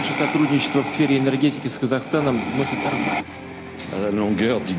Наше сотрудничество в сфере энергетики с Казахстаном носит La longueur du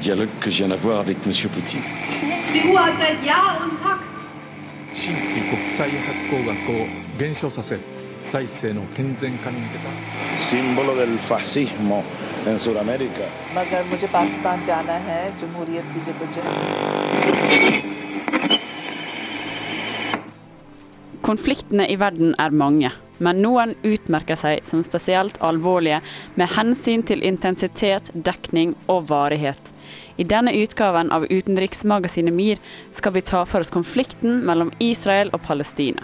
Konfliktene i verden er mange men noen utmerker seg som spesielt alvorlige med hensyn til intensitet, dekning og varighet. I denne utgaven av utenriksmagasinet MIR skal vi ta for oss konflikten mellom Israel og Palestina.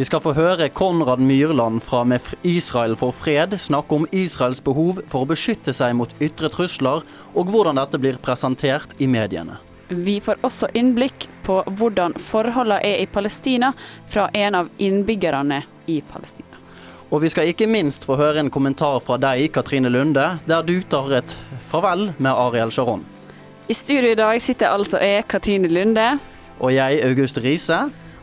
Vi skal få høre Konrad Myrland fra Med Israel for fred snakke om Israels behov for å beskytte seg mot ytre trusler, og hvordan dette blir presentert i mediene. Vi får også innblikk på hvordan forholdene er i Palestina fra en av innbyggerne i Palestina. Og vi skal ikke minst få høre en kommentar fra deg, Katrine Lunde, der du tar et farvel med Ariel Sharon. I studio i dag sitter altså jeg, Katrine Lunde. Og jeg, August Riise.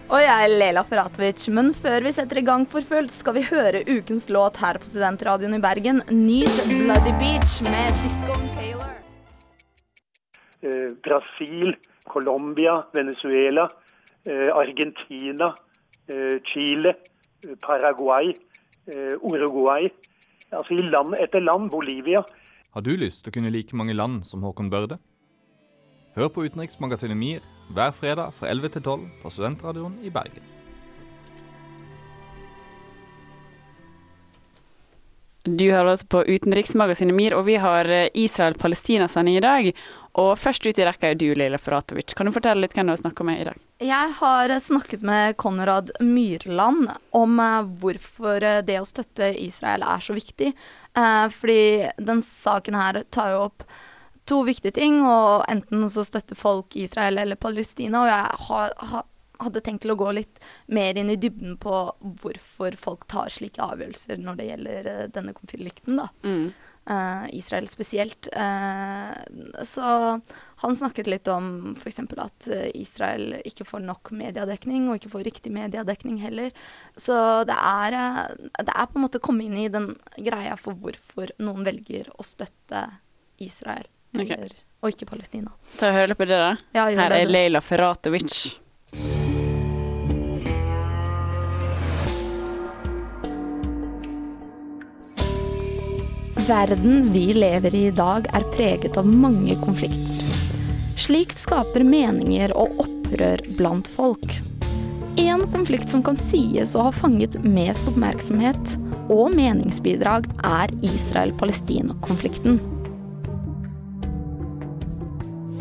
Og jeg Lela Feratovic, men før vi setter i gang for fullt, skal vi høre ukens låt her på Studentradioen i Bergen. Nyt Bloody Beach med Disco Taylor. eh, Brasil, Colombia, Venezuela, eh, Argentina, eh, Chile, eh, Paraguay, Uruguay. Altså i land etter land, Bolivia. Har du lyst til å kunne like mange land som Håkon Børde? Hør på utenriksmagasinet MIR hver fredag fra 11 til 12 på Studentradioen i Bergen. Du hører også på utenriksmagasinet MIR, og vi har eh, Israel-Palestina-sending i dag. Og først ut i rekka er du, Leila Foratovic. Kan du fortelle litt hvem du har snakka med i dag? Jeg har snakket med Konrad Myrland om eh, hvorfor eh, det å støtte Israel er så viktig. Eh, fordi den saken her tar jo opp to viktige ting, og enten så støtter folk Israel eller Palestina, og jeg hadde tenkt til å gå litt mer inn i dybden på hvorfor folk tar slike avgjørelser når det gjelder denne konflikten, da. Eh, Israel spesielt. Eh, så han snakket litt om f.eks. at eh, Israel ikke får nok mediedekning, og ikke får riktig mediedekning heller. Så det er, eh, det er på en måte å komme inn i den greia for hvorfor noen velger å støtte Israel, eller, okay. og ikke Palestina. Ta og Hør litt på det, da. Ja, Her det, er. Leila Feratovic. Verden vi lever i i dag er preget av mange konflikter. Slikt skaper meninger og opprør blant folk. En konflikt som kan sies å ha fanget mest oppmerksomhet og meningsbidrag, er Israel-Palestina-konflikten.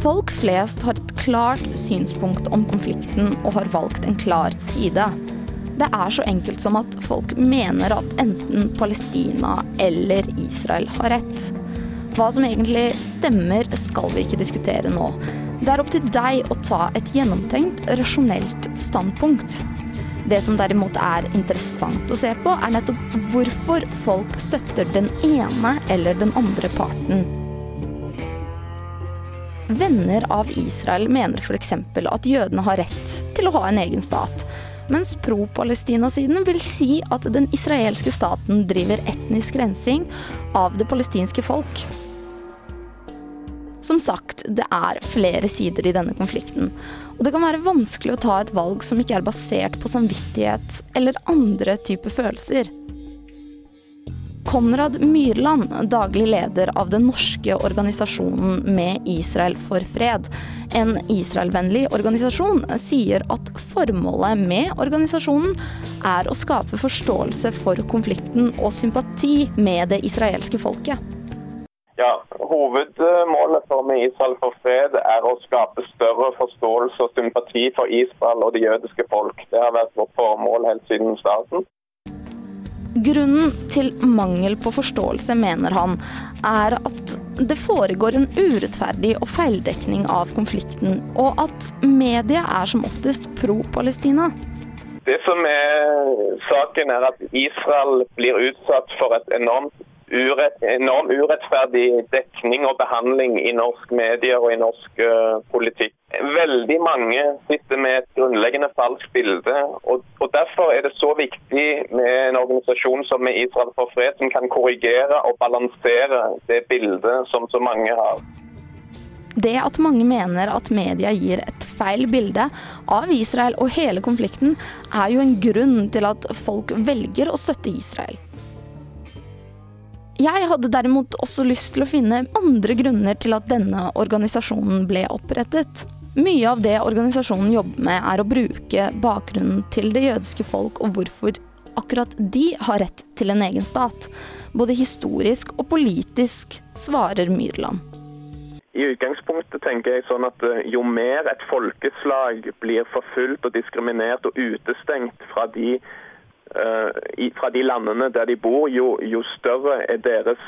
Folk flest har et klart synspunkt om konflikten og har valgt en klar side. Det er så enkelt som at folk mener at enten Palestina eller Israel har rett. Hva som egentlig stemmer, skal vi ikke diskutere nå. Det er opp til deg å ta et gjennomtenkt, rasjonelt standpunkt. Det som derimot er interessant å se på, er nettopp hvorfor folk støtter den ene eller den andre parten. Venner av Israel mener f.eks. at jødene har rett til å ha en egen stat, mens pro-Palestina-siden vil si at den israelske staten driver etnisk rensing av det palestinske folk. Som sagt, det er flere sider i denne konflikten, og det kan være vanskelig å ta et valg som ikke er basert på samvittighet eller andre typer følelser. Konrad Myrland, daglig leder av den norske organisasjonen Med Israel for fred, en Israel-vennlig organisasjon, sier at formålet med organisasjonen er å skape forståelse for konflikten og sympati med det israelske folket. Ja, Hovedmålet for Med Israel for fred er å skape større forståelse og sympati for Israel og det jødiske folk. Det har vært vårt formål helt siden starten. Grunnen til mangel på forståelse, mener han, er at det foregår en urettferdig og feildekning av konflikten, og at media er som oftest pro-Palestina. Det som er saken er at Israel blir utsatt for et enormt urett, enorm urettferdig dekning og behandling i norsk medier og i norsk uh, politikk. Veldig mange sitter med et grunnleggende falskt bilde. Og, og, Derfor er det så viktig med en organisasjon som er Israel for fred, som kan korrigere og balansere det bildet som så mange har. Det at mange mener at media gir et feil bilde av Israel og hele konflikten, er jo en grunn til at folk velger å støtte Israel. Jeg hadde derimot også lyst til å finne andre grunner til at denne organisasjonen ble opprettet. Mye av det organisasjonen jobber med, er å bruke bakgrunnen til det jødiske folk og hvorfor akkurat de har rett til en egen stat. Både historisk og politisk, svarer Myrland. I utgangspunktet tenker jeg sånn at eh, jo mer et folkeslag blir forfulgt og diskriminert og utestengt fra de i, fra de landene der de bor, jo, jo større er deres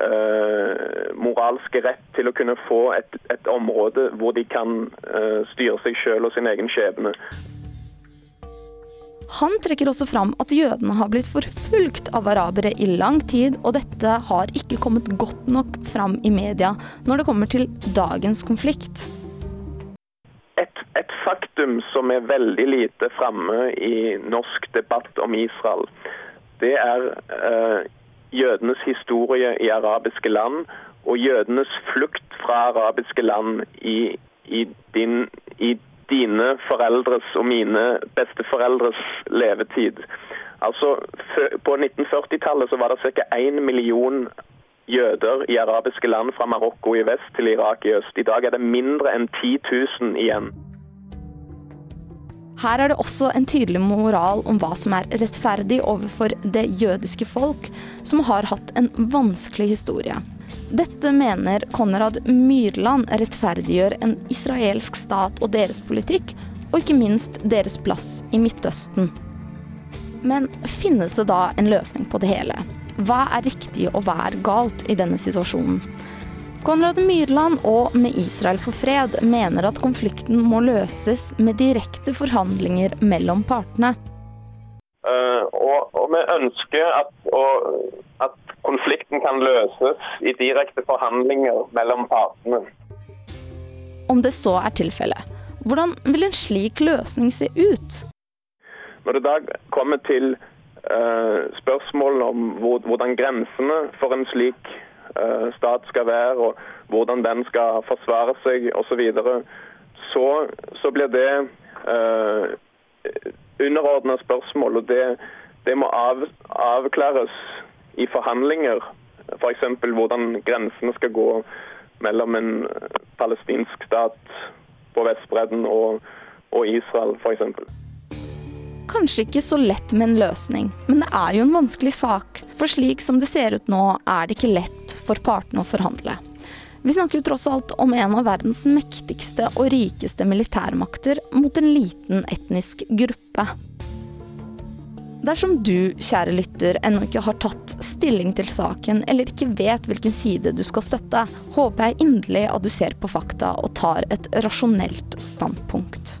uh, moralske rett til å kunne få et, et område hvor de kan uh, styre seg selv og sin egen skjebne. Han trekker også fram at jødene har blitt forfulgt av arabere i lang tid, og dette har ikke kommet godt nok fram i media når det kommer til dagens konflikt et faktum som er veldig lite framme i norsk debatt om Israel, det er eh, jødenes historie i arabiske land og jødenes flukt fra arabiske land i, i, din, i dine foreldres og mine besteforeldres levetid. Altså, På 1940-tallet så var det ca. 1 million jøder i arabiske land fra Marokko i vest til Irak i øst. I dag er det mindre enn 10 000 igjen. Her er det også en tydelig moral om hva som er rettferdig overfor det jødiske folk, som har hatt en vanskelig historie. Dette mener Konrad Myrland rettferdiggjør en israelsk stat og deres politikk, og ikke minst deres plass i Midtøsten. Men finnes det da en løsning på det hele? Hva er riktig og hva er galt i denne situasjonen? Konrad Myrland og Med Israel for fred mener at konflikten må løses med direkte forhandlinger mellom partene. Uh, og, og, vi ønsker at, og, at, konflikten kan løses i direkte forhandlinger mellom partene. Om det så er tilfellet, hvordan vil en slik løsning se ut? Når det da kommer til uh, spørsmål om hvor, hvordan grensene for en slik Eh, stat skal være, og hvordan den skal forsvare seg osv., så, så så blir det uh, underordna spørsmål. og Det, det må av, avklares i forhandlinger. F.eks. For hvordan grensene skal gå mellom en palestinsk stat på Vestbredden og, og Israel, f.eks kanskje ikke så lett med en løsning, men det er jo en vanskelig sak. For slik som det ser ut nå, er det ikke lett for partene å forhandle. Vi snakker jo tross alt om en av verdens mektigste og rikeste militærmakter mot en liten etnisk gruppe. Dersom du, kjære lytter, ennå ikke har tatt stilling til saken, eller ikke vet hvilken side du skal støtte, håper jeg inderlig at du ser på fakta og tar et rasjonelt standpunkt.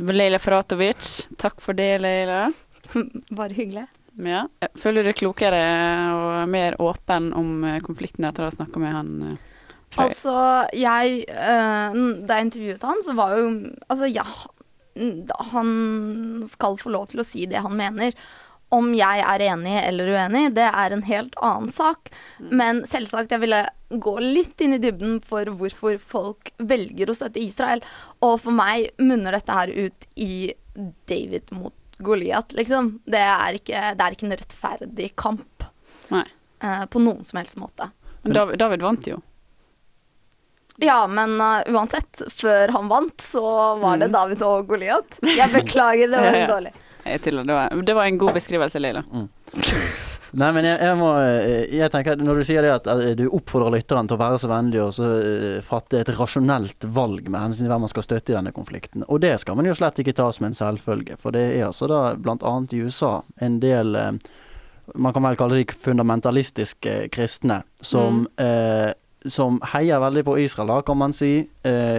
Leila Fratovic, takk for det, Leila. Bare hyggelig. Ja. Føler du deg klokere og mer åpen om eh, konflikten etter å ha snakka med han? Frøy? altså, jeg uh, Da jeg intervjuet han, så var jo Altså, ja. Han skal få lov til å si det han mener. Om jeg er enig eller uenig, det er en helt annen sak. Mm. Men selvsagt, jeg ville gå litt inn i dybden for hvorfor folk velger å støtte Israel. Og for meg munner dette her ut i David mot Goliat, liksom. Det er ikke, det er ikke en rettferdig kamp. Nei. Uh, på noen som helst måte. Men David, David vant jo. Ja, men uh, uansett, før han vant, så var det mm. David og Goliat. Jeg beklager, det var ja, ja. dårlig. Det var, det var, en god beskrivelse, Leila. Mm. Nei, men jeg, jeg, må eh, Jeg tenker Når du sier det at eh, du oppfordrer lytteren til å være så vennlig og så uh, fatte et rasjonelt valg med hensyn til hvem man skal støtte i denne konflikten, og det skal man jo slett ikke ta som en selvfølge. For det er altså da bl.a. i USA en del uh, Man kan vel kalle de fundamentalistiske kristne som mm. uh, som heier veldig på Israel, da, kan man si.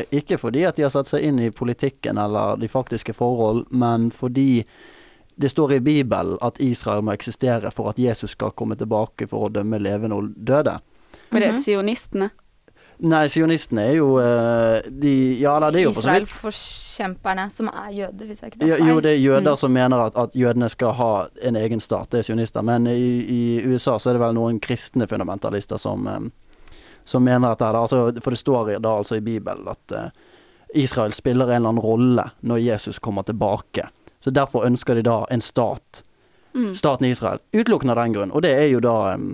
ikke fordi at de har satt seg inn i politikken eller de faktiske forhold, men fordi det står i Bibelen at Israel må eksistere for at Jesus skal komme tilbake for å dømme levende og døde. Men det er Mhm. sionistene. Nei, sionistene er jo eh, de Ja, eller det er jo for så vidt Israelsforkjemperne, som er jøder, hvis jeg ikke tar Jo, feil. jo, det er jøder Mm. som mener at, at jødene skal ha en egen stat, det er sionister. Men i, i USA så er det vel noen kristne fundamentalister som, eh, som mener at det er altså, For det står da altså i Bibelen at eh, Israel spiller en eller annen rolle når Jesus kommer tilbake. Så derfor ønsker de da en stat. Mm. Staten Israel. Utelukkende av den grunn. Og det er jo da um,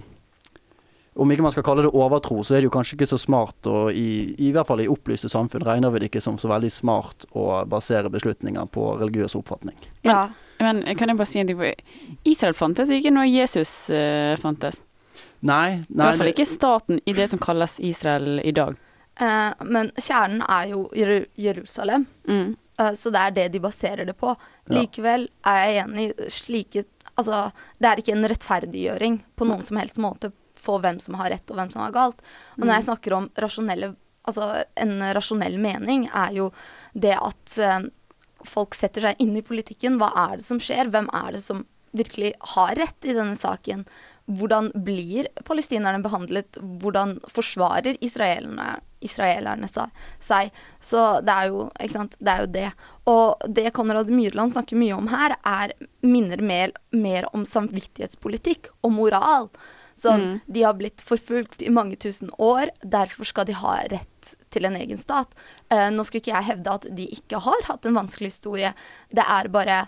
om ikke man skal kalle det overtro, så er det jo kanskje ikke så smart, og i, i hvert fall i opplyste samfunn regner vi det ikke som så veldig smart å basere beslutninger på religiøs oppfatning. Ja. Men kan jeg bare si en ting? Israel fantes ikke når Jesus uh, fantes. Nei, nei, I hvert fall ikke staten i det som kalles Israel i dag. Eh, men kjernen er jo Jeru Jerusalem, Mm. Eh, så det er det de baserer det på. Likevel er jeg enig i slike Altså, det er ikke en rettferdiggjøring på noen som helst måte for hvem som har rett og hvem som har galt. Og når jeg snakker om rasjonelle Altså, en rasjonell mening er jo det at eh, folk setter seg inn i politikken. Hva er det som skjer? Hvem er det som virkelig har rett i denne saken? Hvordan blir palestinerne behandlet? Hvordan forsvarer israelerne, israelerne seg? Så det er, jo, ikke sant? det er jo det. Og det Konrad Myrland snakker mye om her, er, minner mer, mer om samvittighetspolitikk og moral. Sånn, Mm. De har blitt forfulgt i mange tusen år, derfor skal de ha rett til en egen stat. Eh, nå skal ikke jeg hevde at de ikke har hatt en vanskelig historie. Det er bare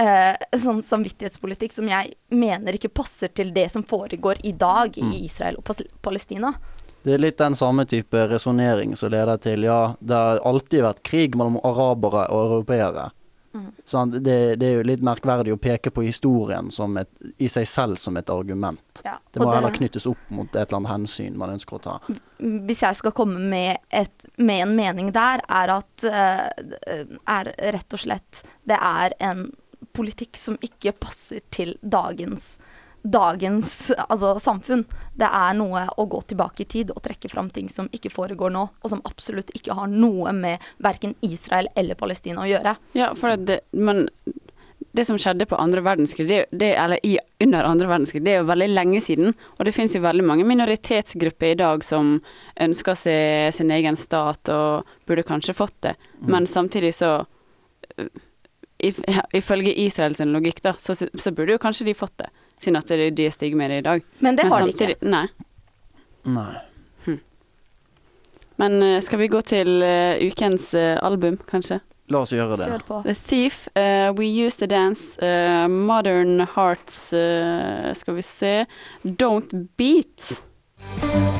eh, sånn samvittighetspolitikk som jeg mener ikke passer til det som foregår i dag i Israel og Palestina. Det er litt den samme type resonnering som leder til ja, det har alltid vært krig mellom arabere og europeere. Mm. Sånn, det, det er jo litt merkverdig å peke på historien som et, i seg selv som et argument. Ja, Det må det, heller knyttes opp mot et eller annet hensyn man ønsker å ta. hvis jeg skal komme med, et, med en mening der, er at eh, er rett og slett Det er en politikk som ikke passer til dagens dagens altså, samfunn. Det er noe å gå tilbake i tid og trekke fram ting som ikke foregår nå, og som absolutt ikke har noe med verken Israel eller Palestina å gjøre. Ja, for det, men det som skjedde på andre verdenskrig, det, det, eller i, under andre verdenskrig, det er jo veldig lenge siden. Og det finnes jo veldig mange minoritetsgrupper i dag som ønsker seg sin egen stat og burde kanskje fått det. Men samtidig så øh, Ifølge Israels logikk, da, så, så burde jo kanskje de fått det. Siden at det, de er stygge med det i dag. Men det har de samtidig, ikke. Nei. Nei. Men øh, skal vi gå til øh, ukens øh, album, kanskje? La oss gjøre det. Kjør på. The Thief, uh, We Used to Dance, uh, Modern Hearts, uh, skal vi se Don't Beat.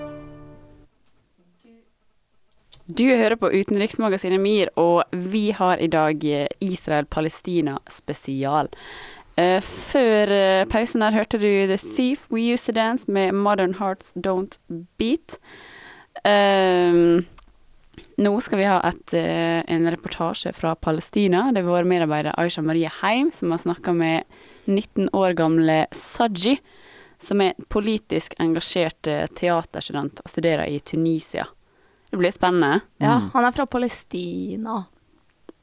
Du hører på utenriksmagasinet MIR, og vi har i dag eh, Israel-Palestina spesial. Eh, før eh, pausen der hørte du The Thief, We Used to Dance med Modern Hearts Don't Beat. Ehm, nå skal vi ha et, en reportasje fra Palestina. Det er vår medarbeider Aisha Marie Heim som har snakka med 19 år gamle Saji, som er politisk engasjert teaterstudent og studerer i Tunisia. Det blir spennende. Ja, Mm. han er fra Palestina.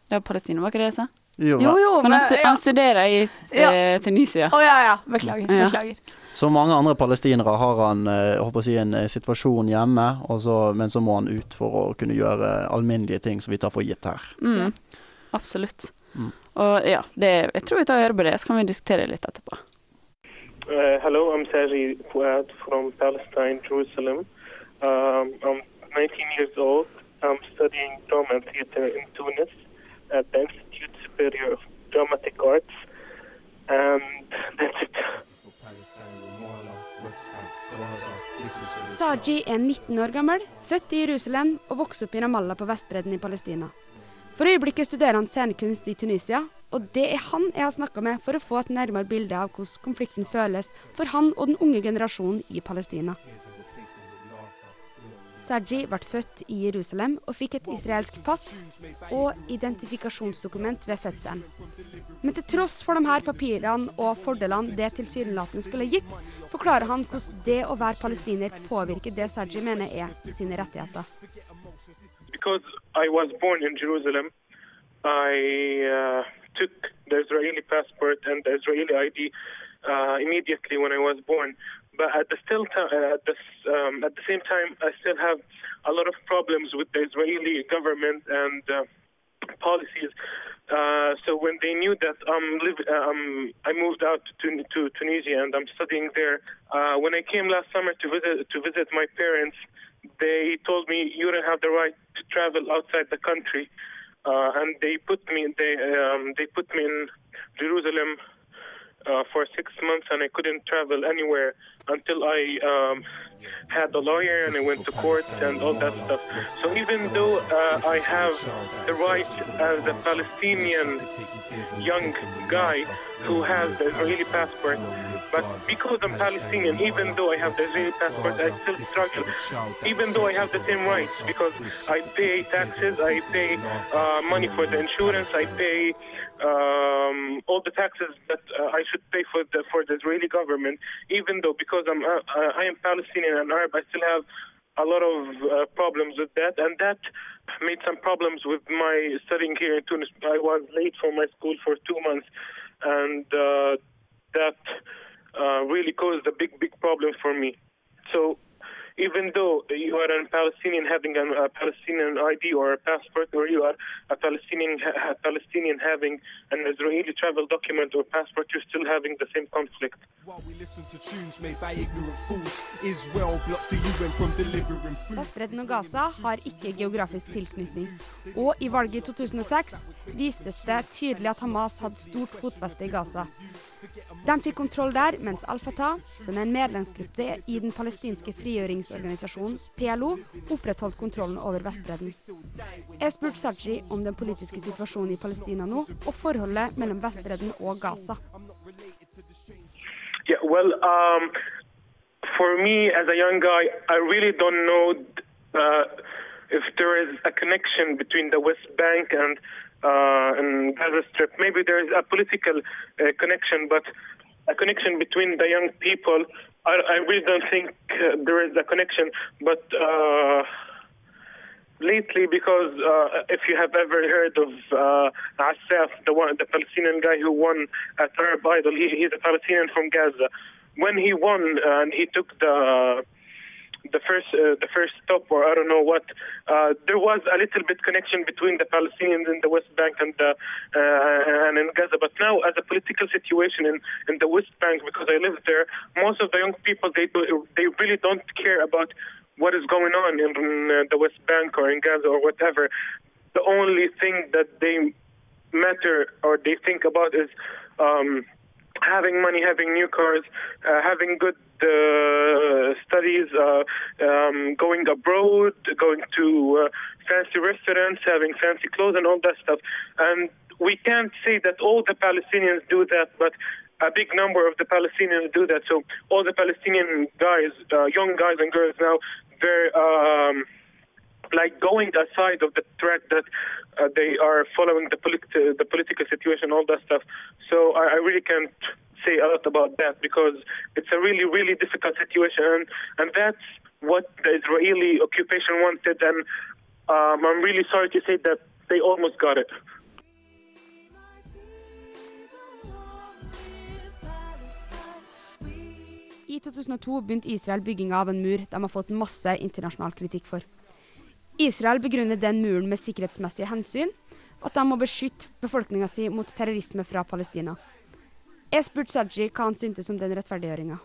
Ja, Palestina, var ikke det jeg sa? Jo, Jo, jo, Men han, men stu ja. han studerer i eh, Tunisia. Å ja, ja. Beklager. Ja. Beklager. Som mange andre palestinere har han eh, håper å si, en eh, situasjon hjemme, og så, men så må han ut for å kunne gjøre alminnelige ting som vi tar for gitt her. Mm, absolutt. Mm. Og ja, det, jeg tror vi tar og hører på det, så kan vi diskutere litt etterpå. Uh, hello, I'm Saji Fuad from Palestine, Jerusalem. Um, I'm 19 years old. I'm studying drama and theater in Tunis at the Institute Superior of Dramatic Arts. And that's it. Saji er 19 år gammel, født i Jerusalem og vokste opp i Ramallah på Vestbredden i Palestina. For øyeblikket studerer han scenekunst i Tunisia, Og det er han jeg har snakka med for å få et nærmere bilde av hvordan konflikten føles for han og den unge generasjonen i Palestina. Saji ble født i Jerusalem og fikk et israelsk pass og identifikasjonsdokument ved fødselen. Men til tross for de her papirene og fordelene det tilsynelatende skulle gitt, forklarer han hvordan det å være palestiner påvirker det Saji mener er sine rettigheter. Because I was born in Jerusalem, I uh, took the Israeli passport ID uh, immediately when I was born. But at the still ti- uh, at the um, at the same time, I still have a lot of problems with the Israeli government and uh, policies. Uh, so when they knew that I'm live, um, I moved out to, to Tunisia and I'm studying there. Uh, when I came last summer to visit to visit my parents, they told me you don't have the right to travel outside the country, uh, and they put me they um, they put me in Jerusalem uh, for six months, and I couldn't travel anywhere until I um, had a lawyer and I went to court and all that stuff. So even though uh, I have the right as a Palestinian young guy who has the Israeli passport, but because I'm Palestinian, even though I have the Israeli passport, I still struggle. Even though I have the same rights, because I pay taxes, I pay uh, money for the insurance, I pay um, all the taxes that uh, I should pay for the for the Israeli government. Even though because I'm uh, I am Palestinian and Arab, I still have a lot of uh, problems with that, and that made some problems with my studying here in Tunis. I was late for my school for two months, and uh, that uh, really caused a big, big problem for me. So even though you are a Palestinian having a, a Palestinian ID or a passport, or you are a Palestinian a Palestinian having an Israeli travel document or passport, you're still having the same conflict. While we listen to tunes made by ignorant fools, Israel blocked the UN from delivering food. Vestbredden og Gaza har ikke geografisk tilknytning. Og i valget i 2006 vistes det tydelig at Hamas hadde stort fotfeste i Gaza. De fikk kontroll der, mens Al-Fatah, som er en medlemsgruppe i den palestinske frigjøringsorganisasjonen PLO, opprettholdt kontrollen over Vestbredden. Jeg spurte Saji om den politiske situasjonen i Palestina nå, og forholdet mellom Vestbredden og Gaza. Yeah, well, um, for me as a young guy, I really don't know uh, if there is a connection between the West Bank and uh, and Gaza Strip. Maybe there is a political uh, connection, but a connection between the young people. I, I really don't think uh, there is a connection, but. Lately because uh, if you have ever heard of uh, the one, the Palestinian guy who won at Arab Idol, he, he's a Palestinian from Gaza. When he won and he took the the first uh, the first stop or I don't know what, uh, there was a little bit connection between the Palestinians in the West Bank and the, uh, and in Gaza. But now, as a political situation in, in the West Bank, because I live there, most of the young people they do, they really don't care about what is going on in uh, the West Bank or in Gaza or whatever. The only thing that they matter or they think about is um, having money, having new cars, uh, having good uh, studies, uh, um, going abroad, going to uh, fancy restaurants, having fancy clothes, and all that stuff. And we can't say that all the Palestinians do that, but a big number of the Palestinians do that. So all the Palestinian guys, uh, young guys and girls now, they're um, like going aside of the threat that uh, they are following the, polit- the political situation, all that stuff. So I, I really can't say a lot about that because it's a really, really difficult situation, and, and that's what the Israeli occupation wanted. And um, I'm really sorry to say that they almost got it. I 2002 begynte Israel bygginga av en mur de har fått masse internasjonal kritikk for. Israel begrunner den muren med sikkerhetsmessige hensyn, og at de må beskytte befolkninga si mot terrorisme fra Palestina. Jeg spurte Saji hva han syntes om den rettferdiggjøringa.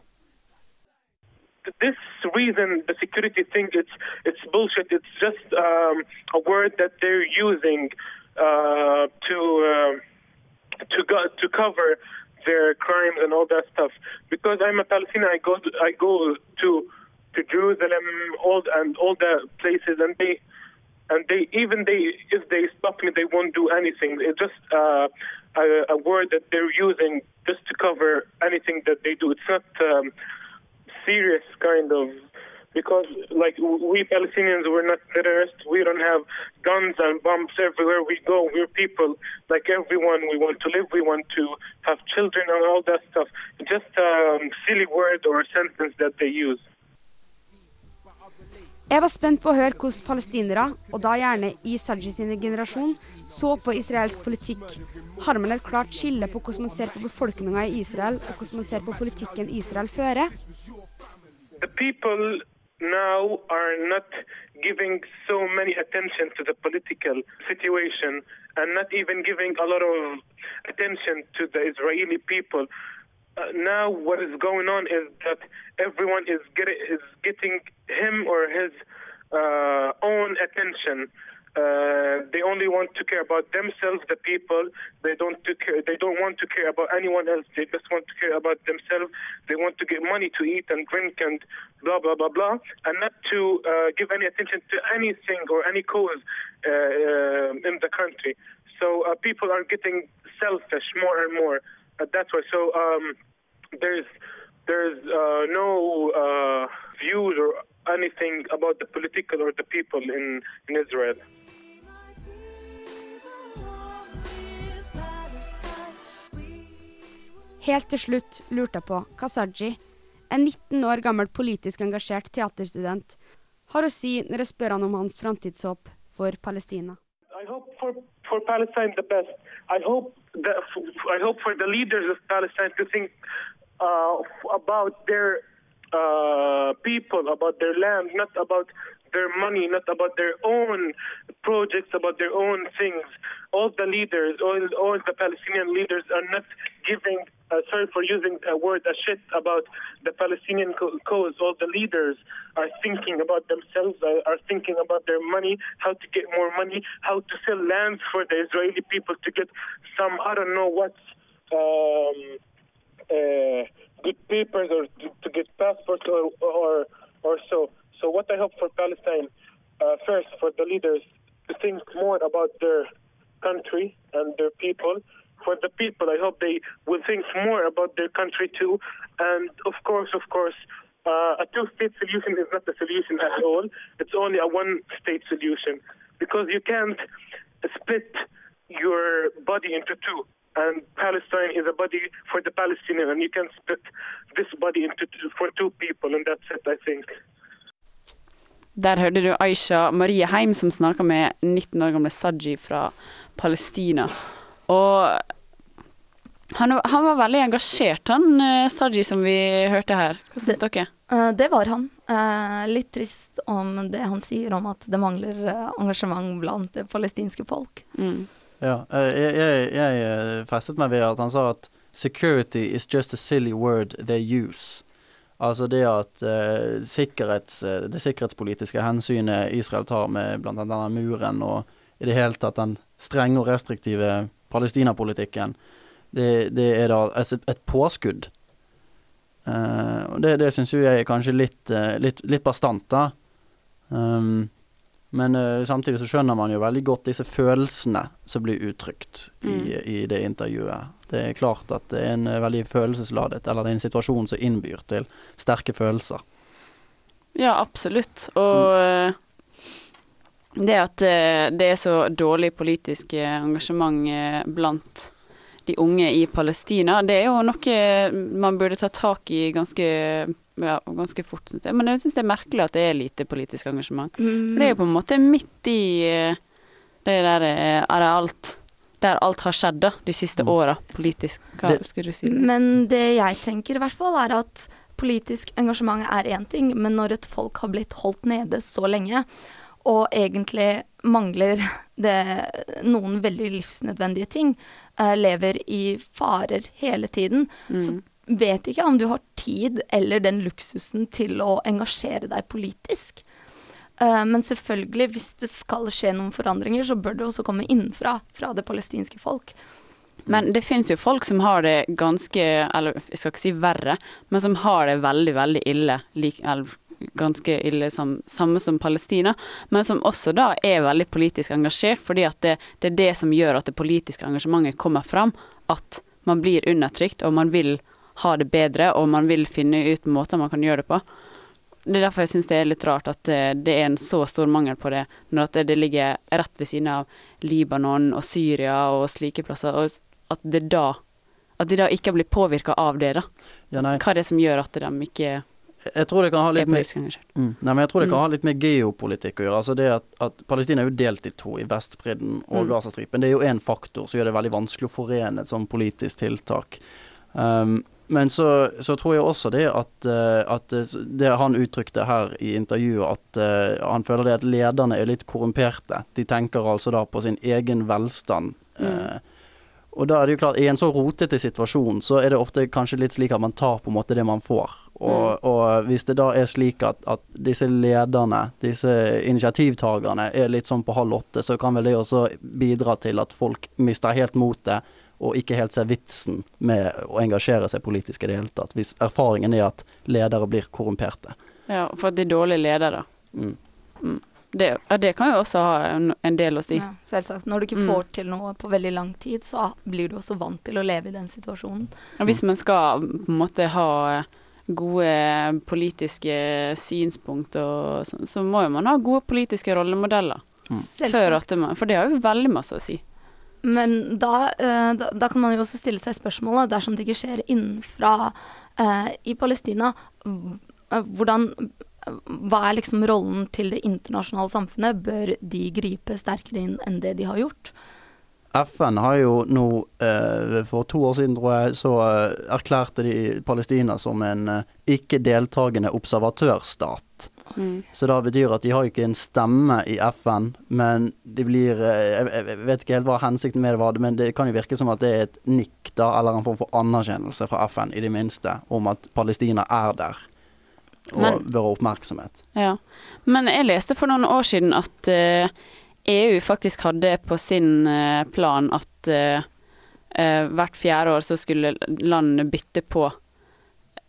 this reason, the security thing, it's it's bullshit. It's just um, a word that they're using uh, to uh, to go, to cover their crimes and all that stuff. Because I'm a Palestinian, I go to, I go to to Jerusalem, all and all the places, and they and they even they if they stop me, they won't do anything. It's just uh, a, a word that they're using just to cover anything that they do. It's not um, serious kind of because like we Palestinians we're not terrorists. We don't have guns and bombs everywhere we go. We're people like everyone. We want to live. We want to have children and all that stuff. Just a um, silly word or a sentence that they use. Jeg var spent på å høre hvordan palestinere, og da gjerne i Saji sin generasjon, så på israelsk politikk. Har man et klart skille på hvordan man ser på befolkninga i Israel, og hvordan man ser på politikken Israel fører? Now are not giving so many attention to the political situation and not even giving a lot of attention to the Israeli people. Uh, now what is going on is that everyone is, get, is getting him or his uh, own attention. Uh, they only want to care about themselves, the people. They don't care, they don't want to care about anyone else. They just want to care about themselves. They want to get money to eat and drink and blah blah blah blah, and not to uh, give any attention to anything or any cause uh, uh, in the country. So people are getting selfish more and more. Uh, that's why. So um, there's there's uh, no uh, views or anything about the political or the people in, in Israel. Helt til slutt lurte jeg på hva Saji, en 19 år gammel politisk engasjert teaterstudent, har å si når jeg spør han om hans framtidshåp for Palestina. I hope for, for Palestine the best. I hope that I hope for the leaders of Palestine to think uh, about their uh, people, about their land, not about their money, not about their own projects, about their own things. All the leaders, all, all the Palestinian leaders are not giving, uh, sorry for using a word, a shit about the Palestinian co- cause. All the leaders are thinking about themselves, are, are thinking about their money, how to get more money, how to sell lands for the Israeli people to get some, I don't know what, um, uh, good papers or to, to get passports or, or, or so. So what I hope for Palestine, uh, first for the leaders to think more about their country and their people. For the people, I hope they will think more about their country too. And of course, of course, uh, a two-state solution is not the solution at all. It's only a one-state solution because you can't split your body into two. And Palestine is a body for the Palestinian, and you can split this body into two, for two people, and that's it, I think. Der hørte du Aisha Marie Heim som snakker med 19 år gamle Saji fra Palestina. Og han, han var veldig engasjert, han eh, Saji som vi hørte her. Hva syns dere? Eh, det var han. Eh, litt trist om det han sier om at det mangler engasjement blant det palestinske folk. Mm. Ja, jeg, jeg, jeg festet meg ved at han sa at 'security is just a silly word they use'. Altså det at eh, sikkerhets, det sikkerhetspolitiske hensynet Israel tar med annet denne muren og i det hele tatt den strenge og restriktive Palestina-politikken, det, det er da et, et påskudd. Uh, det, det syns jo jeg er kanskje litt, uh, litt, litt bastant, da. Um, men uh, samtidig så skjønner man jo veldig godt disse følelsene som blir uttrykt i, Mm. i det intervjuet. Det er klart at det er en veldig følelsesladet, eller det er en situasjon som innbyr til sterke følelser. Ja, absolutt. Og eh, det at eh, det er så dårlig politisk eh, engasjement eh, blant de unge i Palestina, det er jo noe man burde ta tak i ganske, ja, ganske fort, syns jeg. Men jeg syns det er merkelig at det er lite politisk engasjement. Mm. Det er jo på en måte midt i det der er alt Der alt har skjedd da, de siste åra politisk. Hva skulle du si? Men det jeg tenker i hvert fall, er at politisk engasjement er én ting, men når et folk har blitt holdt nede så lenge, og egentlig mangler det noen veldig livsnødvendige ting, eh, lever i farer hele tiden, så Mm. vet ikke om du har tid eller den luksusen til å engasjere deg politisk. Eh, men selvfølgelig, hvis det skal skje noen forandringer, så bør det også komme innenfra, fra det palestinske folk. Men det finnes jo folk som har det ganske Eller jeg skal ikke si verre, men som har det veldig, veldig ille. Like, eller ganske ille som, samme som Palestina, men som også da er veldig politisk engasjert, fordi at det, det er det som gjør at det politiske engasjementet kommer fram, at man blir undertrykt, og man vil ha det bedre, og man vil finne ut måter man kan gjøre det på. Det er derfor jeg syns det er litt rart at det, det er en så stor mangel på det, når det, ligger rett ved siden av Libanon og Syria og slike plasser, og at det da At de da ikke blir påvirka av det, da. Ja. Hva er det som gjør at de ikke Jeg tror det kan ha litt med, mm. Nei, jeg tror det kan Mm. ha litt med geopolitikk å gjøre. Altså det at, at Palestina er jo delt i to, i Vestbredden og Mm. Gazastripen. Det er jo én faktor som gjør det veldig vanskelig å forene et sånn politisk tiltak. Um, men så, så tror jeg også det at, eh, at eh, det han uttrykte her i intervjuet, at eh, han føler det at lederne er litt korrumperte. De tenker altså da på sin egen velstand. eh, og da er det jo klart, I en så rotete situasjon så er det ofte kanskje litt slik at man tar på en måte det man får. Og, og hvis det da er slik at, at disse lederne, disse initiativtakerne, er litt sånn på halv åtte, så kan vel det også bidra til at folk mister helt motet og ikke helt ser vitsen med å engasjere seg politisk i det hele tatt. Hvis erfaringen er at ledere blir korrumperte. Ja, for at de er dårlige ledere. Mm. Mm. Det, ja, det kan jo også ha en, en del å si. Ja, selvsagt. Når du ikke Mm. får til noe på veldig lang tid, så blir du også vant til å leve i den situasjonen. Og hvis man skal på en måte ha gode politiske synspunkt, og sånn, så må jo man ha gode politiske rollemodeller. Selvsagt. Før at det, for det har jo veldig masse å si. Men da, eh, da, da kan man jo også stille seg spørsmålet, dersom det ikke skjer innenfra eh, i Palestina, eh, hvordan hva er liksom rollen til det internasjonale samfunnet? Bør de gripe sterkere inn enn det de har gjort? FN har jo nå, eh, for to år siden tror jeg, så eh, erklærte de Palestina som en eh, ikke-deltagende observatørstat. Mm. Så det betyr at de har jo ikke en stemme i FN, men de blir jeg vet ikke helt hva hensikten med det var, men det kan jo virke som at det er et nikk, da, eller en form for anerkjennelse fra FN, i det minste, om at Palestina er der. Og Men- bør ha oppmerksomhet. Ja. Men jeg leste for noen år siden at uh, EU faktisk hadde på sin uh, plan at uh, eh, hvert fjerde år så skulle landene bytte på.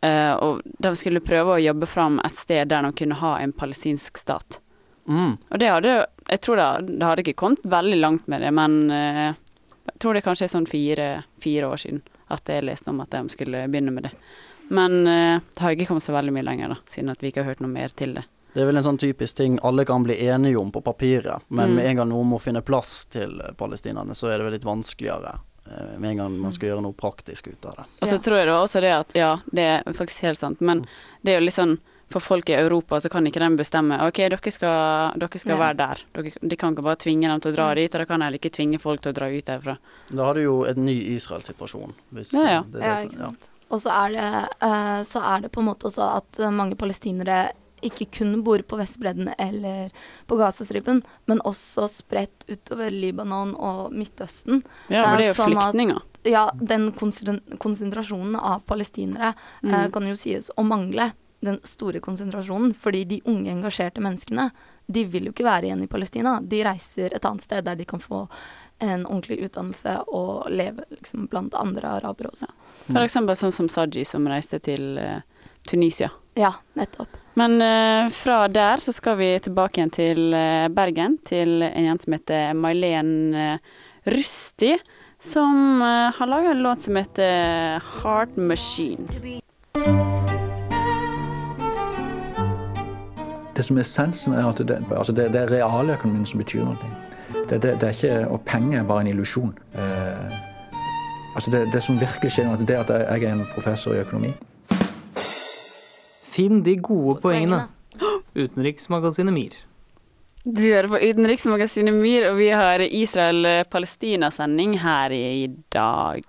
eh, og de skulle prøve å jobbe fram et sted der de kunne ha en palestinsk stat. Mm. Og det hadde Jeg tror det, det hadde ikke kommet veldig langt med det, men eh, jeg tror det kanskje er sånn fire, fire år siden at jeg leste om at de skulle begynne med det. Men uh, det har ikke kommet så veldig mye lenger, da, siden at vi ikke har hørt noe mer til det. Det er vel en sånn typisk ting alle kan bli enige om på papiret, men Mm. med en gang noen må finne plass til eh, palestinerne, så er det vel litt vanskeligere. eh, Med en gang man skal gjøre noe praktisk ut av det. Og så tror jeg da også det at ja, det er faktisk helt sant, men det er jo litt sånn for folk i Europa så kan ikke de bestemme OK, dere skal, dere skal Ja. være der. Dere, de kan ikke bare tvinge dem til å dra dit, og de kan heller ikke tvinge folk til å dra ut derfra. Da har du jo en ny Israel-situasjon. Ja, ja. Det, det Ja, ikke sant. sant. Og så er, det, eh, så er det på en måte også at eh, mange palestinere ikke kun bor på Vestbredden eller på Gazastripen, men også spredt utover Libanon og Midtøsten. Ja, for det er Eh, jo sånn at- Ja, den konsentrasjonen av palestinere eh, Mm. kan jo sies å mangle. Den store konsentrasjonen. Fordi de unge, engasjerte menneskene, de vil jo ikke være igjen i Palestina. De reiser et annet sted der de kan få en ordentlig utdannelse og leve liksom, blant andre arabere også. For eksempel sånn som Saji som reiste til uh, Tunisia. Ja, nettopp. Men uh, fra der så skal vi tilbake igjen til uh, Bergen, til en jente som heter Mailen Rusti, som har laga en låt som heter Heart Machine. Det som er essensen, er at det, altså det, det er realøkonomien som betyr noe. Det, det, det er ikke, og penger er bare en illusjon. Eh, altså det, det som virkelig skjer, nå, det er at jeg er en professor i økonomi. Finn de gode poengene. Utenriksmagasinet MIR. Du hører på Utenriksmagasinet MIR, og vi har Israel-Palestina-sending her i dag.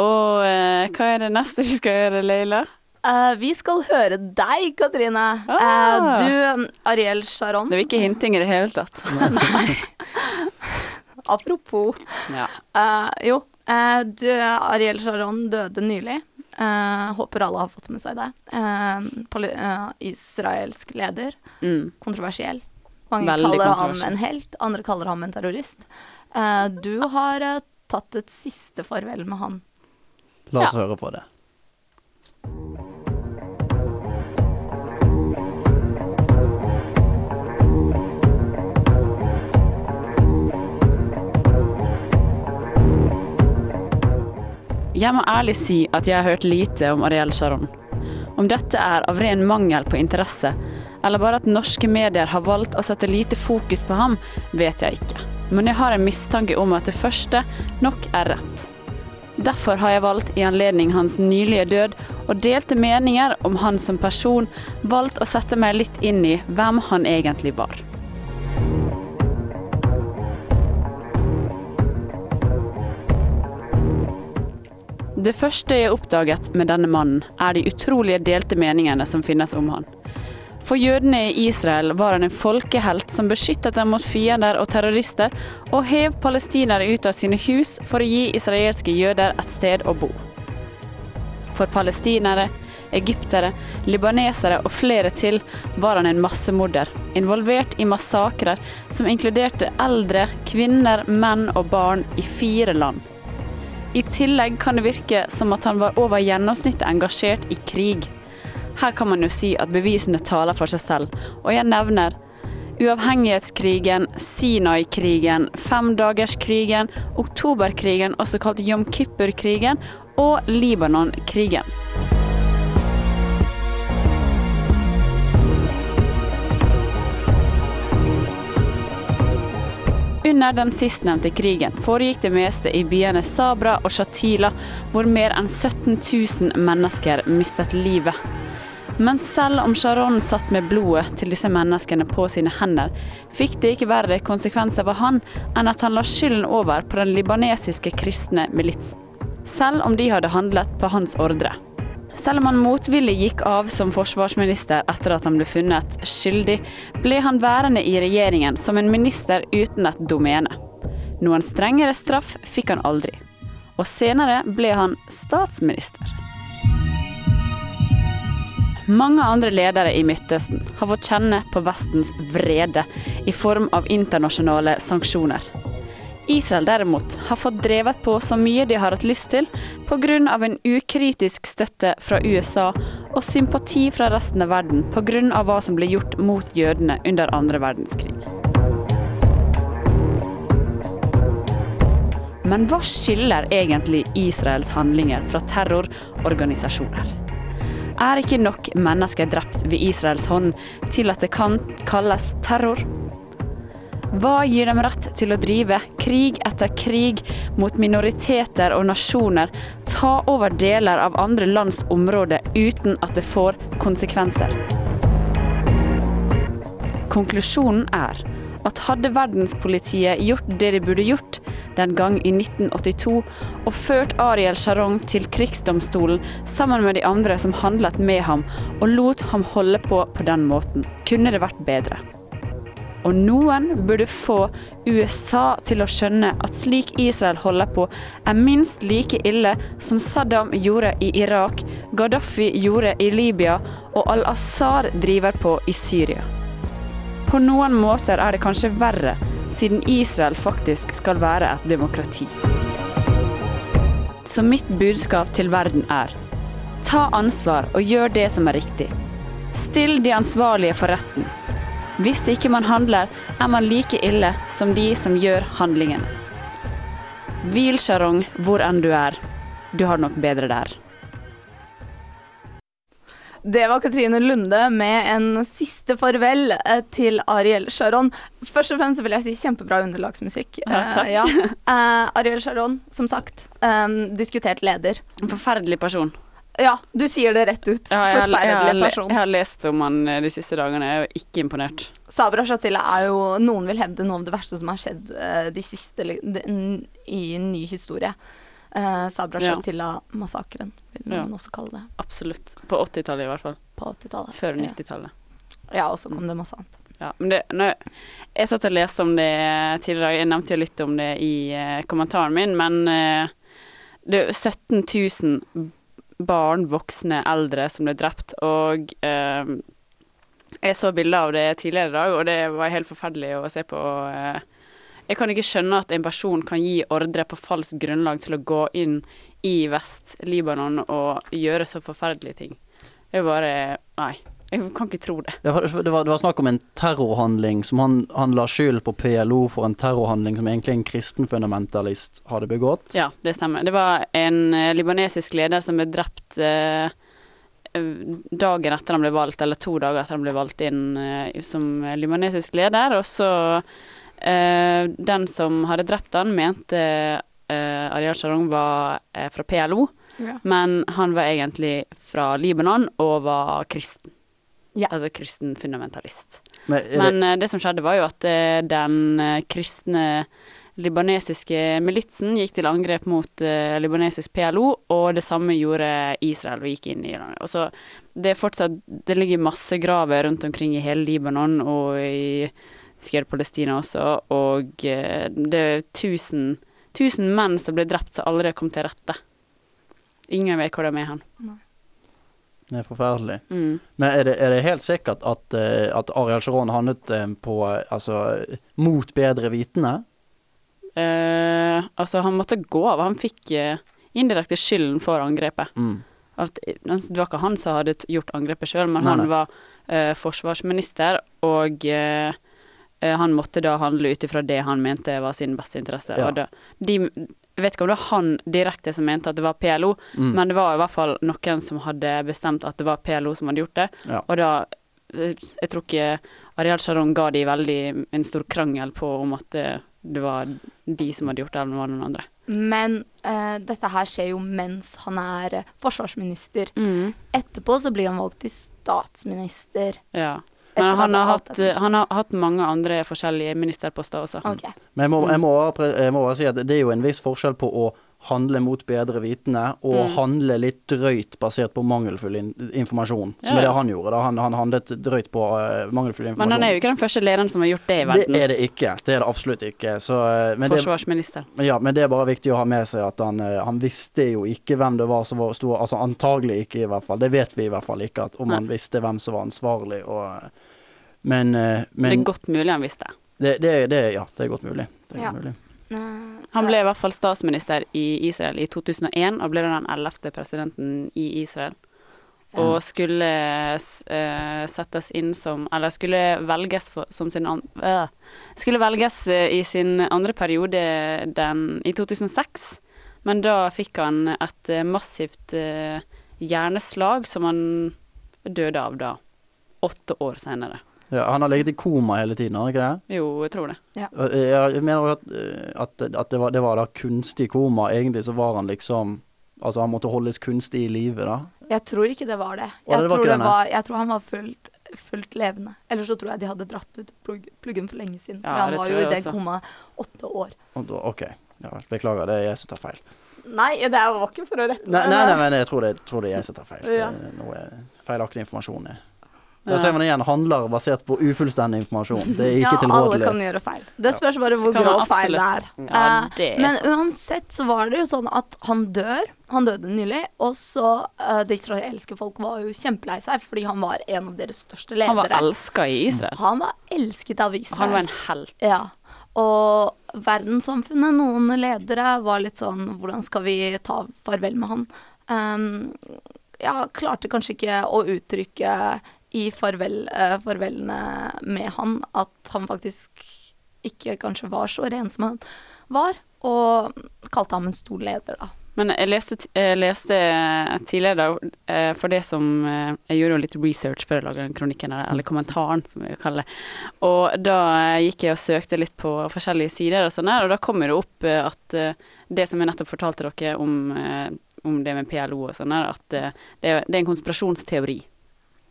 Og eh, hva er det neste vi skal gjøre, Leila? Eh, vi skal høre deg, Katrine. Eh, Ah. du, Ariel Sharon. Det var ikke hinting i det hele tatt. Apropos. Ja. Uh, jo, eh, du, Ariel Sharon døde nylig. Eh, håper alle har fått med seg det. Israelsk leder. Mm. Kontroversiell. Mange Veldig kaller ham en helt, andre kaller ham en terrorist. Eh, du har tatt et siste farvel med han. La oss Ja. høre på det. Jeg må ærlig si at jeg har hørt lite om Ariel Sharon. Om dette er av ren mangel på interesse, eller bare at norske medier har valgt å sette lite fokus på ham, vet jeg ikke. Men jeg har en mistanke om at det første nok er rett. Derfor har jeg valgt i anledning hans nylige død og delte meninger om han som person, valgt å sette meg litt inn i hvem han egentlig var. Det første jeg oppdaget med denne mannen, er de utrolige delte meningene som finnes om han. For jødene i Israel var han en folkehelt som beskyttet dem mot fiender og terrorister, og hev palestinere ut av sine hus for å gi israelske jøder et sted å bo. For palestinere, egyptere, libanesere og flere til var han en massemorder, involvert i massakrer som inkluderte eldre, kvinner, menn og barn i fire land. I tillegg kan det virke som at han var over gjennomsnittet engasjert i krig. Her kan man jo si at bevisene taler for seg selv, og jeg nevner uavhengighetskrigen, Sinai-krigen, femdagerskrigen, oktoberkrigen, også kalt Jom Kippur-krigen, og Libanon-krigen. Under den sistnevnte krigen foregikk det meste i byene Sabra og Shatila, hvor mer enn 17 000 mennesker mistet livet. Men selv om Sharon satt med blodet til disse menneskene på sine hender, fikk det ikke verre konsekvenser for han enn at han la skylden over på den libanesiske kristne militsen. Selv om de hadde handlet på hans ordre. Selv om han motvillig gikk av som forsvarsminister etter at han ble funnet skyldig, ble han værende i regjeringen som en minister uten et domene. Noen strengere straff fikk han aldri. Og senere ble han statsminister. Mange andre ledere i Midtøsten har fått kjenne på Vestens vrede i form av internasjonale sanksjoner. Israel derimot har fått drevet på så mye de har hatt lyst til pga. en ukritisk støtte fra USA og sympati fra resten av verden pga. hva som ble gjort mot jødene under andre verdenskrig. Men hva skiller egentlig Israels handlinger fra terrororganisasjoner? Er ikke nok mennesker drept ved Israels hånd til at det kan kalles terror? Hva gir dem rett til å drive krig etter krig mot minoriteter og nasjoner, ta over deler av andre lands områder uten at det får konsekvenser? Konklusjonen er at hadde verdenspolitiet gjort det de burde gjort den gang i 1982, og ført Ariel Sharon til krigsdomstolen sammen med de andre som handlet med ham, og lot ham holde på på den måten, kunne det vært bedre. Og noen burde få USA til å skjønne at slik Israel holder på, er minst like ille som Saddam gjorde i Irak, Gaddafi gjorde i Libya og al-Assad driver på i Syria. På noen måter er det kanskje verre, siden Israel faktisk skal være et demokrati. Så mitt budskap til verden er ta ansvar og gjør det som er riktig. Still de ansvarlige for retten. Hvis ikke man handler, er man like ille som de som gjør handlingen. Hvil, Sharon, hvor enn du er. Du har det nok bedre der. Det var Katrine Lunde med en siste farvel eh, til Ariel Sharon. Først og fremst vil jeg si kjempebra underlagsmusikk. Ja, takk. Uh, ja. uh, Ariel Sharon, som sagt, um, diskutert leder. En forferdelig person. Ja, du sier det rett ut. Ja, jeg, Forferdelig jeg, jeg, person. jeg har lest om han eh, de siste dagene, jeg er ikke imponert. Sabra Shatila er jo Noen vil hevde noe av det verste som har skjedd eh, de siste de, i ny historie. Uh, Sabra Shatila-massakren, vil Ja. man også kalle det. Absolutt. På 80-tallet i hvert fall. På 80-tallet. Før 90-tallet. Ja, og så kom det masse annet. Ja, men det, jeg, jeg satt og leste om det tidligere, jeg nevnte jo litt om det i eh, kommentaren min, men eh, det er 17 000 barn, voksne, eldre som ble drept, og eh, jeg så bilder av det tidligere i dag, og det var helt forferdelig å se på. eh. jeg kan ikke skjønne at en person kan gi ordre på falskt grunnlag til å gå inn i Vest-Libanon og gjøre så forferdelige ting. Det er bare Nei. Jeg kan ikke tro det. Det var, det, var, det var snakk om en terrorhandling som han, han la skyld på PLO for en terrorhandling som egentlig en kristen fundamentalist hadde begått. Ja, det stemmer. Det var en eh, libanesisk leder som ble drept eh, dagen etter han ble valgt, eller to dager etter han ble valgt inn eh, som libanesisk leder. Og så eh, Den som hadde drept han, mente eh, Ariel Sharon var eh, fra PLO, Ja. men han var egentlig fra Libanon og var kristen. Ja. Altså kristen fundamentalist. Men, det... Men det, eh, som skjedde, var jo at eh, den eh, kristne libanesiske militsen gikk til angrep mot libanesisk PLO, og det samme gjorde Israel og gikk inn i Iran. Og så det er fortsatt Det ligger masse graver rundt omkring i hele Libanon og i sikkert Palestina også, og det er tusen, tusen menn som ble drept som aldri kom til rette. Ingen vet hvor de er hen. Det er forferdelig. Mm. Men er det, er det helt sikkert at, eh, at Ariel Sharon handlet eh, på eh, Altså mot bedre vitende? Eh, altså, han måtte gå av. Han fikk indirekte skylden for angrepet. Mm. At, det var ikke han som hadde gjort angrepet sjøl, men Nei, han nei. var eh, forsvarsminister, og eh, han måtte da handle ut ifra det han mente var sin beste interesse. Ja. Og da, de, jeg vet ikke om det var han direkte som mente at det var PLO, Mm. men det var i hvert fall noen som hadde bestemt at det var PLO som hadde gjort det. Ja. Og da eh, Jeg tror ikke Ariel Sharon ga de veldig en stor krangel på om at det, det var de som hadde gjort det, eller om det var noen andre. Men uh, dette her skjer jo mens han er eh, forsvarsminister. Mm. Etterpå så blir han valgt til statsminister. Ja. Men han har, hatt, han har hatt mange andre forskjellige ministerposter også. Okay. Men jeg må, jeg, må, jeg må bare si at det er jo en viss forskjell på å handle mot bedre vitende og Mm. handle litt drøyt basert på mangelfull in informasjon. Som Ja, er det han gjorde. da. Han, han handlet drøyt på uh, mangelfull informasjon. Men han er jo ikke den første lederen som har gjort det i verden. Det er det ikke. Det er det absolutt ikke. Så, eh, men, det, Forsvarsminister. men ja, men det er bare viktig å ha med seg at han, eh, han visste jo ikke hvem det var som var stor Altså antagelig ikke, i hvert fall. Det vet vi i hvert fall ikke, at om han visste hvem som var ansvarlig. Og, men, men det er godt mulig han visste. det, det, det, ja, det er godt mulig. Det er Ja. godt mulig. Han ble i hvert fall statsminister i Israel i 2001, og ble den ellevte presidenten i Israel. Og skulle eh, settes inn som Eller skulle velges for, som sin an, uh, Skulle velges eh, i sin andre periode den, i 2006, men da fikk han et massivt uh, hjerneslag som han døde av da. Åtte år senere. Ja, han har ligget i koma hele tiden, har han ikke det? Jo, jeg tror det. Og, eh, Jeg mener at, eh, at, at det, var, det var da kunstig koma. Egentlig så var han liksom Altså han måtte holdes kunstig i live, da. Jeg tror ikke det var det. Å, Jeg, det var tror, det var, jeg tror han var fullt, fullt levende. Eller så tror jeg de hadde dratt ut plugg, pluggen for lenge siden. Ja, for han var jo i den det koma åtte år. Og da, OK. Ja. Beklager, det er jeg som tar feil. Nei, det var ikke for å rette meg, nei, nei nei, men jeg tror det, tror det er jeg som tar feil. Det er noe feilaktig informasjon. er- Ja. Der ser man igjen handler basert på ufullstendig informasjon. Det er ikke ja, alle kan gjøre feil. Det spørs bare hvor grov feil det er. Ja, det Eh, er men uansett så var det jo sånn at han dør. Han døde nylig. Og så uh, Det israelske folk var jo kjempelei seg, fordi han var en av deres største ledere. Han var elska i Israel. Han var elsket av Israel. Han var en helt. Ja. Og verdenssamfunnet, noen ledere, var litt sånn Hvordan skal vi ta farvel med han? Um, ja, klarte kanskje ikke å uttrykke i farvel, eh, farvelene med han at han faktisk ikke kanskje var så ren som han var, og kalte ham en stor leder, da. Men jeg leste, jeg leste tidligere, eh, for det som eh, Jeg gjorde jo litt research før jeg lagde den kronikken, eller, kommentaren, som jeg kaller det. Og da gikk jeg og søkte litt på forskjellige sider og sånn der, og da kommer det opp at det som jeg nettopp fortalte dere om, om det med PLO og sånn der, at det, det er en konspirasjonsteori.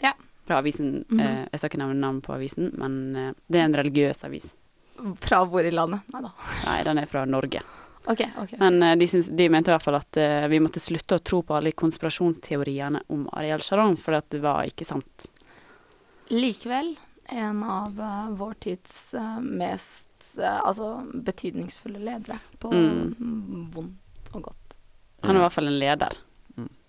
Ja. Fra avisen. Mhm. eh, jeg skal ikke nevne navn på avisen, men eh, det er en religiøs avis. Fra hvor i landet? Nei da. Nei, den er fra Norge. Okay, okay, okay. Men eh, de, syns, de mente i hvert fall at vi måtte slutte å tro på alle konspirasjonsteoriene om Ariel Sharon, for det var ikke sant. Likevel en av vår tids mest altså betydningsfulle ledere på Mm. vondt og godt. Han er i hvert fall en leder.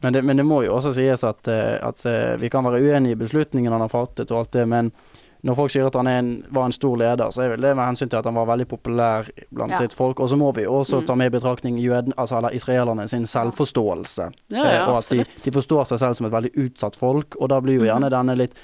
Men det, men det må jo også sies at, eh, at eh, vi kan være uenige i beslutningen han har fattet og alt det, men når folk sier at han en, var en stor leder, så er vel det med hensyn til at han var veldig populær blant Ja. sitt folk. Og så må vi også Mm. ta med i betraktning jøden, altså, israelerne sin selvforståelse. Ja, ja, Eh, og at de, de forstår seg selv som et veldig utsatt folk, og da blir jo gjerne denne litt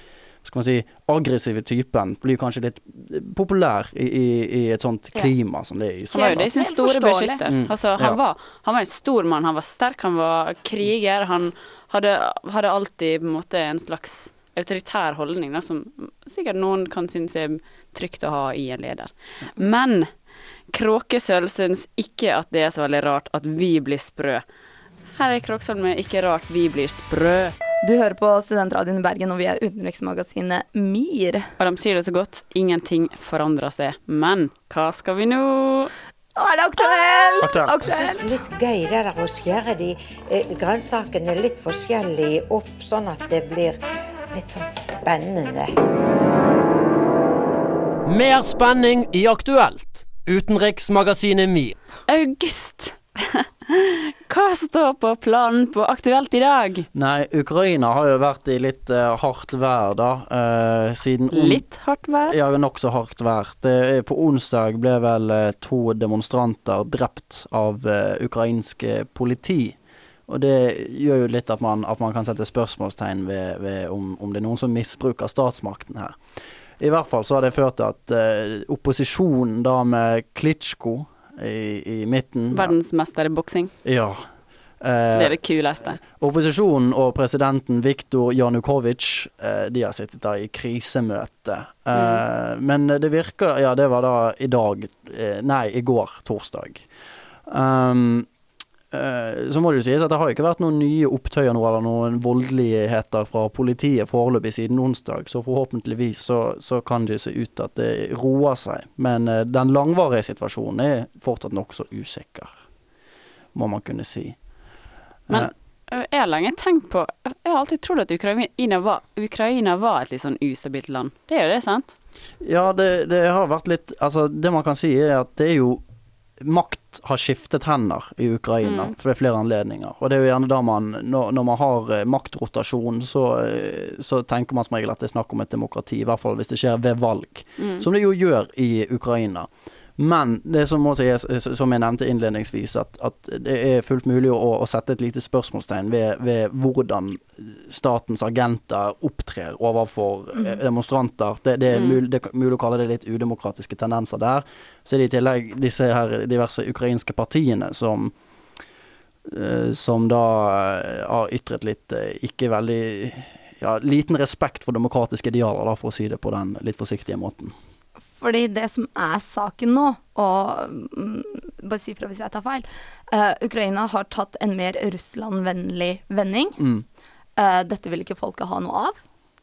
skal man si, aggressive typen blir kanskje litt eh, populær i, i, i et sånt Ja. klima som det er i Han var jo det de sin store beskytter. Mm. Altså, han, Ja. var, han var en stor mann, han var sterk, han var kriger. Han hadde, hadde alltid på en måte en slags autoritær holdning, da, som sikkert noen kan synes er trygt å ha i en leder. Men Kråkesølv syns ikke at det er så veldig rart at vi blir sprø. Her er Kråkesølv med Ikke rart vi blir sprø. Du hører på Studentradioen i Bergen, og vi er utenriksmagasinet MIR. Og de sier det så godt, ingenting forandrer seg. Men hva skal vi nå? Nå er det aktuelt! Jeg synes litt gøy det der å skjære de eh, grønnsakene litt forskjellig opp, sånn at det blir litt sånn spennende. Mer spenning i Aktuelt. Utenriksmagasinet MIR. August! Hva står på planen på Aktuelt i dag? Nei, Ukraina har jo vært i litt uh, hardt vær, da. Uh, siden Litt hardt vær? Ja, nokså hardt vær. Det er, på onsdag ble vel uh, to demonstranter drept av eh, ukrainske politi. Og det gjør jo litt at man, at man kan sette spørsmålstegn ved, ved om, om det er noen som misbruker statsmakten her. I hvert fall så har det ført til at eh, opposisjonen da med Klitsjko i, i midten Verdensmester i boksing. Ja. Eh, Det er det kuleste. Opposisjonen og presidenten Viktor Janukovitsj eh, de har sittet der i krisemøte. Eh, Men det virker Ja, det var da i dag eh, Nei, i går, torsdag. Um, så må det jo sies at det har ikke vært noen nye opptøyer nå, eller noen voldeligheter fra politiet foreløpig siden onsdag, så forhåpentligvis så, så kan det se ut til at det roer seg. Men eh, den langvarige situasjonen er fortsatt nokså usikker, må man kunne si. Men ø, jeg har lenge tenkt på Jeg har alltid trodd at Ukraina var, Ukraina var et litt sånn ustabilt land. Det er jo det, sant? Ja, det, det har vært litt Altså, det man kan si er at det er jo Makt har skiftet hender i Ukraina Mm. for det er flere anledninger. Og det er jo gjerne da man Når, når man har eh, maktrotasjon, så, eh, så tenker man som regel at det er snakk om et demokrati. I hvert fall hvis det skjer ved valg. Mm. Som det jo gjør i Ukraina. Men det som må sies, som jeg nevnte innledningsvis, at, at det er fullt mulig å, å sette et lite spørsmålstegn ved, ved hvordan statens agenter opptrer overfor eh, Mhm. demonstranter. Det, det, er Mm. mulig, det er mulig å kalle det litt udemokratiske tendenser der. Så er det i tillegg disse her diverse ukrainske partiene som eh, som da eh, har ytret litt eh, ikke veldig ja, liten respekt for demokratiske idealer, da, for å si det på den litt forsiktige måten. Fordi det som er saken nå, og mm, bare si fra hvis jeg tar feil uh, Ukraina har tatt en mer Russland-vennlig vending. Mm. Uh, dette vil ikke folket ha noe av.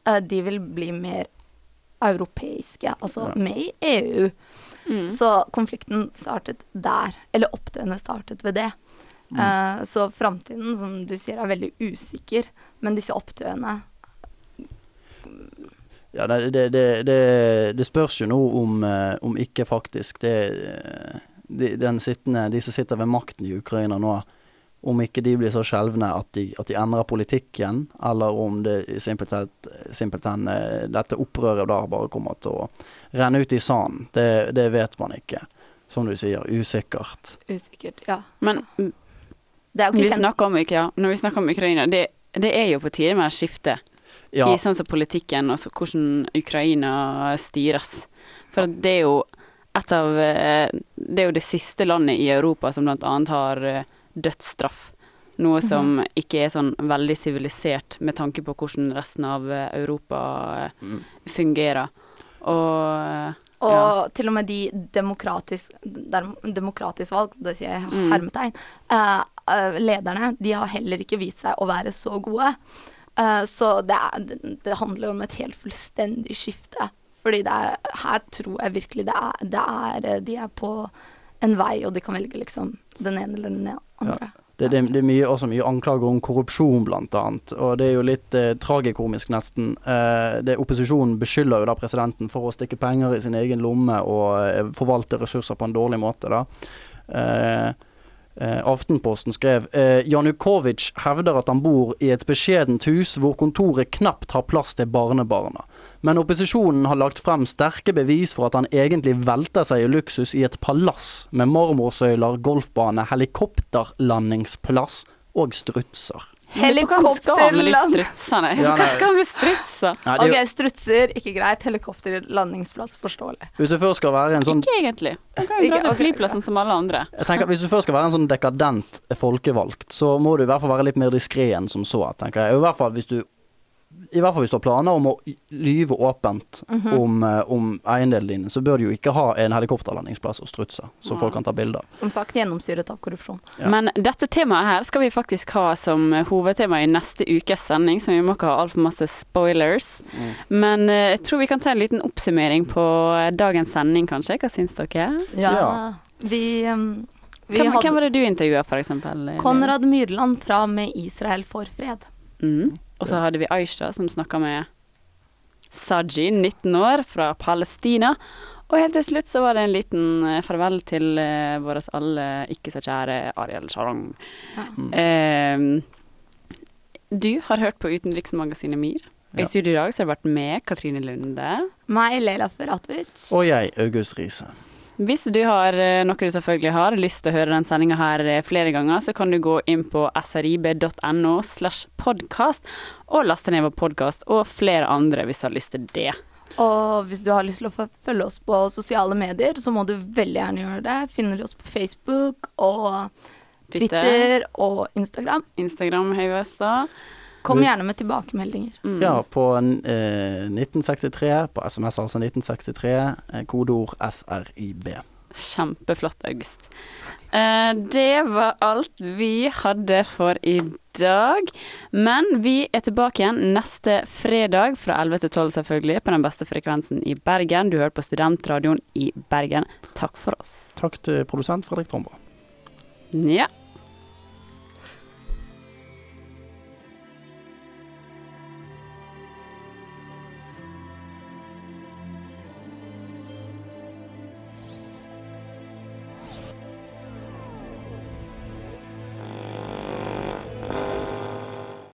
Uh, de vil bli mer europeiske, altså Ja. med i EU. Mm. Så konflikten startet der. Eller opptøyene startet ved det. Mm. Eh, så framtiden, som du sier, er veldig usikker. Men disse opptøyene Ja, det, det, det, det, det spørs jo nå om, eh, om ikke faktisk det eh, de, den sittende, de som sitter ved makten i Ukraina nå, om ikke de blir så skjelvne at de, at de endrer politikken, eller om det simpelthen, simpelthen eh, dette opprøret da bare kommer til å renne ut i sanden. Det, det vet man ikke. Som du sier, usikkert. Usikkert, ja. Men er vi snakker om, ja, når vi snakker om Ukraina, det, det er jo på tide med et skifte. Ja. I sånn som politikken og så hvordan Ukraina styres. For at det er jo et av eh, Det er jo det siste landet i Europa som annet har eh, dødsstraff. Noe som ikke er sånn veldig sivilisert med tanke på hvordan resten av eh, Europa Mm. fungerer. Og Og til og med de demokratisk, demokratisk valg, det sier jeg Mm. hermetegn, mm. eh, lederne, de har heller ikke vist seg å være så gode. Eh, så det, er, det, handler om et helt fullstendig skifte. Fordi det er, her tror jeg virkelig det er, det er eh, De er på en vei, og de kan velge liksom den ene eller den andre. Det, det, det er mye, også mye anklager om korrupsjon, annet. Og det er jo litt eh, tragikomisk, nesten. Eh, det Opposisjonen beskylder jo da presidenten for å stikke penger i sin egen lomme og eh, forvalte ressurser på en dårlig måte, da. Eh, Aftenposten skrev eh, Janukovic hevder at han bor i et beskjedent hus hvor kontoret knapt har plass til barnebarna. Men opposisjonen har lagt frem sterke bevis for at han egentlig velter seg i luksus i et palass med marmorsøyler, golfbane, helikopterlandingsplass og strutser. Helikopterland- Ja, Hva skal han med strutser? Nei, er jo- Ok, strutser, ikke greit. Helikopterlandingsplass, forståelig. Hvis du først skal være en sånn Ikke egentlig. Du kan jo dra til flyplassen okay. som alle andre. Jeg tenker at Hvis du først skal være en sånn dekadent folkevalgt, så må du i hvert fall være litt mer diskré enn som så. tenker jeg. I hvert fall hvis du i hvert fall hvis du har planer om å lyve åpent Mhm. om, eh, om eiendelene dine, så bør du jo ikke ha en helikopterlandingsplass og strutse, så ja. folk kan ta bilder. Som sagt gjennomsyret av korrupsjon. Ja. Men dette temaet her skal vi faktisk ha som hovedtema i neste ukes sending, så vi må ikke ha altfor masse spoilers. Mm. Men eh, jeg tror vi kan ta en liten oppsummering på dagens sending, kanskje. Hva syns dere? Ja. Vi, um, vi Hvem, hadde hvem var det du intervjua, eksempel? Konrad Myrland fra Med Israel for fred. Mm. Og så hadde vi Aisha som snakka med Saji, 19 år, fra Palestina. Og helt til slutt så var det en liten eh, farvel til uh, vår alle ikke så kjære Ariel Sharon. Eh, du har hørt på Utenriksmagasinet MIR. Ja. I studio i dag så har det vært med Katrine Lunde. Meg, Leila Feratovic. Og jeg, August Riise. Hvis du har eh, noe du selvfølgelig har lyst til å høre den sendinga her eh, flere ganger, så kan du gå inn på srib.no slash podkast og laste ned vår podkast og flere andre hvis du har lyst til det. Og hvis du har lyst til å følge oss på sosiale medier, så må du veldig gjerne gjøre det. Finner du oss på Facebook og Twitter. Twitter og Instagram. Instagram også. Kom gjerne med tilbakemeldinger. Mm. Ja, på eh, 1963, på SMS altså 1963, eh, kodeord SRIB. Kjempeflott, August. Eh, det var alt vi hadde for i dag. Men vi er tilbake igjen neste fredag fra 11 til 12 selvfølgelig, på den beste frekvensen i Bergen. Du hører på Studentradioen i Bergen. Takk for oss. Takk til produsent Fredrik Tromba. Ja.